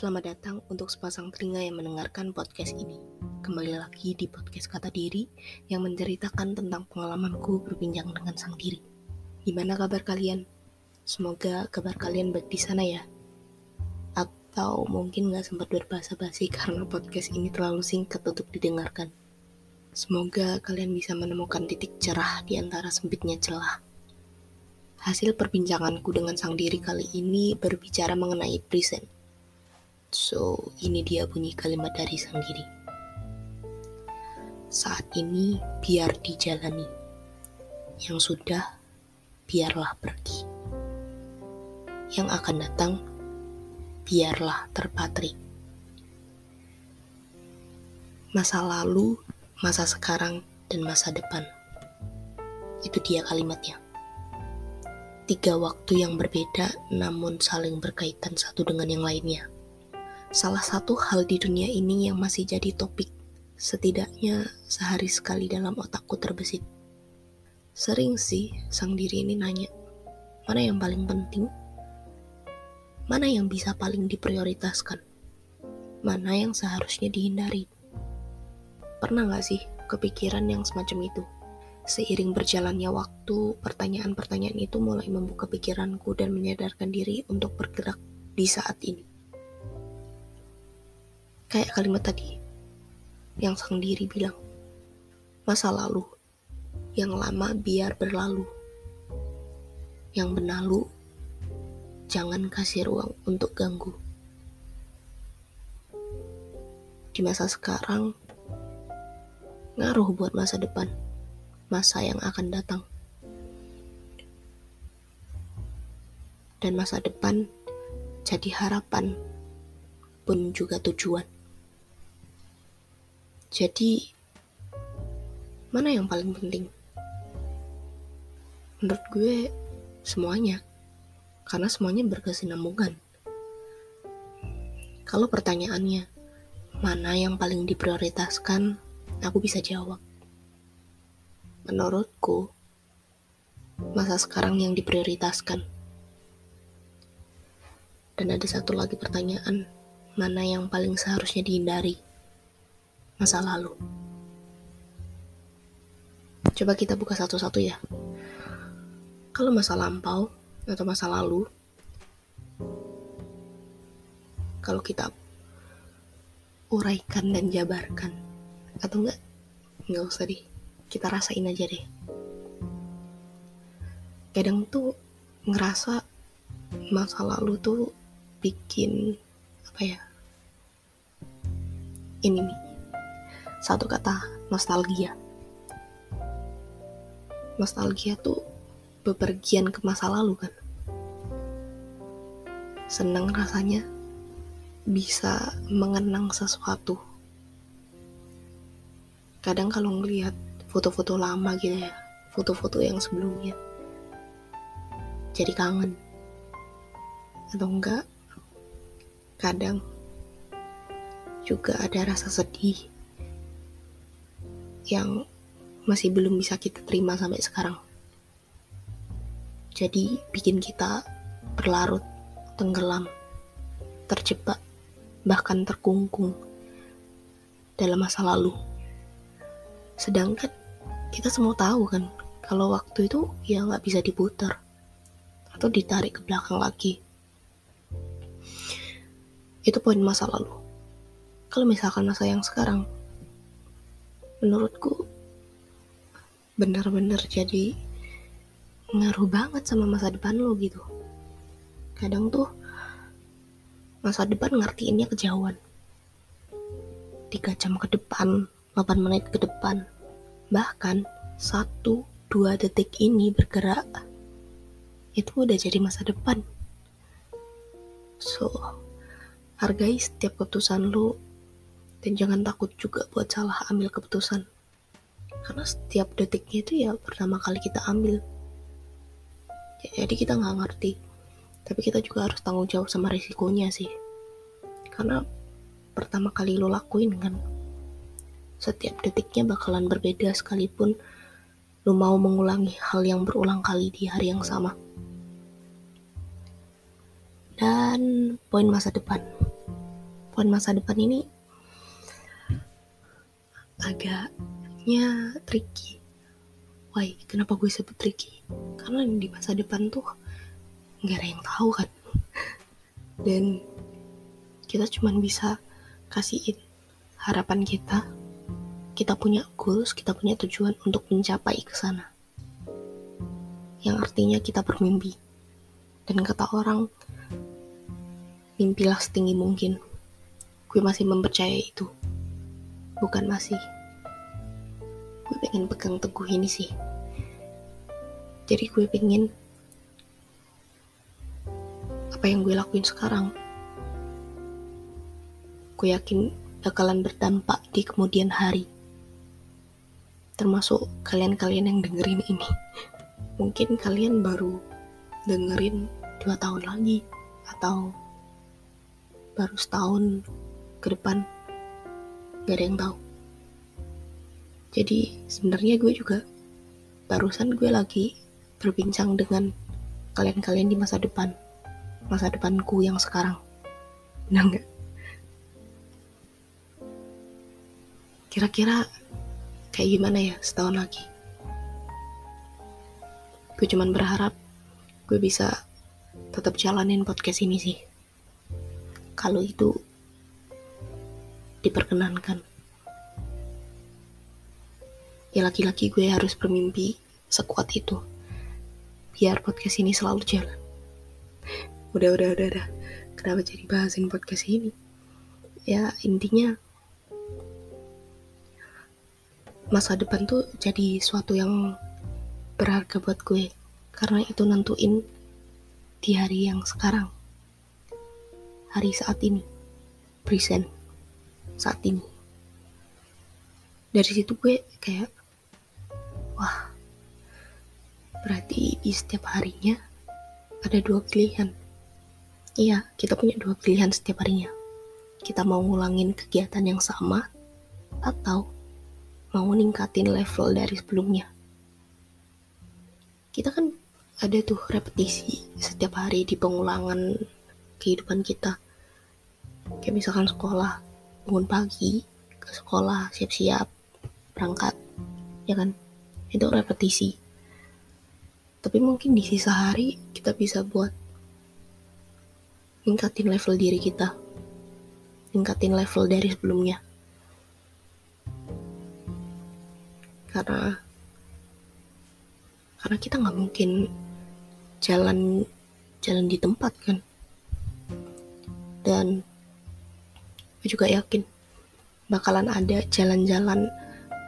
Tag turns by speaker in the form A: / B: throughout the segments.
A: Selamat datang untuk sepasang telinga yang mendengarkan podcast ini. Kembali lagi di podcast Kata Diri yang menceritakan tentang pengalamanku berbincang dengan sang diri. Gimana kabar kalian? Semoga kabar kalian baik di sana ya. Atau mungkin gak sempat berbahasa basi karena podcast ini terlalu singkat untuk didengarkan. Semoga kalian bisa menemukan titik cerah di antara sempitnya celah. Hasil perbincanganku dengan sang diri kali ini berbicara mengenai present So, ini dia bunyi kalimat dari sang diri. Saat ini biar dijalani. Yang sudah, biarlah pergi. Yang akan datang, biarlah terpatri. Masa lalu, masa sekarang, dan masa depan. Itu dia kalimatnya. Tiga waktu yang berbeda namun saling berkaitan satu dengan yang lainnya salah satu hal di dunia ini yang masih jadi topik, setidaknya sehari sekali dalam otakku terbesit. Sering sih sang diri ini nanya, mana yang paling penting? Mana yang bisa paling diprioritaskan? Mana yang seharusnya dihindari? Pernah gak sih kepikiran yang semacam itu? Seiring berjalannya waktu, pertanyaan-pertanyaan itu mulai membuka pikiranku dan menyadarkan diri untuk bergerak di saat ini. Kayak kalimat tadi yang sang diri bilang, masa lalu yang lama biar berlalu. Yang benalu jangan kasih ruang untuk ganggu. Di masa sekarang, ngaruh buat masa depan, masa yang akan datang. Dan masa depan jadi harapan pun juga tujuan. Jadi, mana yang paling penting? Menurut gue, semuanya. Karena semuanya berkesinambungan. Kalau pertanyaannya, mana yang paling diprioritaskan, aku bisa jawab. Menurutku, masa sekarang yang diprioritaskan. Dan ada satu lagi pertanyaan, mana yang paling seharusnya dihindari? Masa lalu. Coba kita buka satu-satu ya. Kalau masa lampau atau masa lalu, kalau kita uraikan dan jabarkan, atau enggak, enggak usah deh, kita rasain aja deh. Kadang tuh ngerasa masa lalu tuh bikin apa ya ini nih satu kata nostalgia. Nostalgia tuh bepergian ke masa lalu kan? Seneng rasanya bisa mengenang sesuatu. Kadang kalau ngelihat foto-foto lama gitu ya foto-foto yang sebelumnya jadi kangen. Atau enggak kadang juga ada rasa sedih yang masih belum bisa kita terima sampai sekarang. Jadi bikin kita berlarut, tenggelam, terjebak, bahkan terkungkung dalam masa lalu. Sedangkan kita semua tahu kan, kalau waktu itu ya nggak bisa diputar atau ditarik ke belakang lagi. Itu poin masa lalu. Kalau misalkan masa yang sekarang, menurutku benar-benar jadi ngaruh banget sama masa depan lo gitu. Kadang tuh masa depan ngertiinnya kejauhan. 3 jam ke depan 8 menit ke depan bahkan 1-2 detik ini bergerak itu udah jadi masa depan. So hargai setiap keputusan lo dan jangan takut juga buat salah ambil keputusan. Karena setiap detiknya itu ya pertama kali kita ambil. Jadi kita nggak ngerti. Tapi kita juga harus tanggung jawab sama risikonya sih. Karena pertama kali lo lakuin kan. Setiap detiknya bakalan berbeda sekalipun lo mau mengulangi hal yang berulang kali di hari yang sama. Dan poin masa depan harapan masa depan ini agaknya tricky. Why? Kenapa gue sebut tricky? Karena di masa depan tuh nggak ada yang tahu kan. Dan kita cuma bisa kasihin harapan kita. Kita punya goals, kita punya tujuan untuk mencapai ke sana. Yang artinya kita bermimpi. Dan kata orang, mimpilah setinggi mungkin. Gue masih mempercayai itu. Bukan masih. Gue pengen pegang teguh ini sih. Jadi gue pengen apa yang gue lakuin sekarang. Gue yakin bakalan berdampak di kemudian hari. Termasuk kalian-kalian yang dengerin ini. Mungkin kalian baru dengerin dua tahun lagi atau baru setahun ke depan gak ada yang tahu. Jadi sebenarnya gue juga barusan gue lagi berbincang dengan kalian-kalian di masa depan masa depanku yang sekarang. Nah enggak kira-kira kayak gimana ya setahun lagi? Gue cuman berharap gue bisa tetap jalanin podcast ini sih. Kalau itu diperkenankan. Ya laki-laki gue harus bermimpi sekuat itu. Biar podcast ini selalu jalan. Udah, udah, udah, udah. Kenapa jadi bahasin podcast ini? Ya intinya masa depan tuh jadi suatu yang berharga buat gue karena itu nentuin di hari yang sekarang hari saat ini, present saat ini. Dari situ gue kayak, wah, berarti di setiap harinya ada dua pilihan. Iya, kita punya dua pilihan setiap harinya. Kita mau ngulangin kegiatan yang sama atau mau ningkatin level dari sebelumnya. Kita kan ada tuh repetisi setiap hari di pengulangan kehidupan kita kayak misalkan sekolah bangun pagi ke sekolah siap-siap berangkat ya kan? Itu repetisi. Tapi mungkin di sisa hari kita bisa buat ningkatin level diri kita. Ningkatin level dari sebelumnya. Karena karena kita nggak mungkin jalan jalan di tempat kan? Dan gue juga yakin bakalan ada jalan-jalan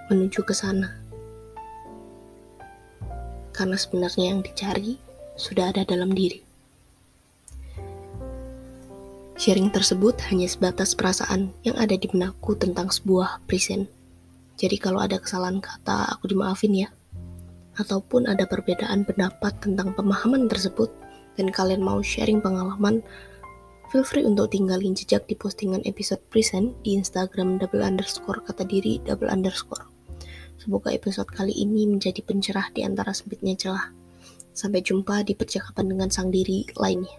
A: menuju ke sana. Karena sebenarnya yang dicari sudah ada dalam diri. Sharing tersebut hanya sebatas perasaan yang ada di benakku tentang sebuah present. Jadi kalau ada kesalahan kata, aku dimaafin ya. Ataupun ada perbedaan pendapat tentang pemahaman tersebut, dan kalian mau sharing pengalaman Feel free untuk tinggalin jejak di postingan episode present di Instagram double underscore kata diri double underscore. Semoga episode kali ini menjadi pencerah di antara sempitnya celah. Sampai jumpa di percakapan dengan sang diri lainnya.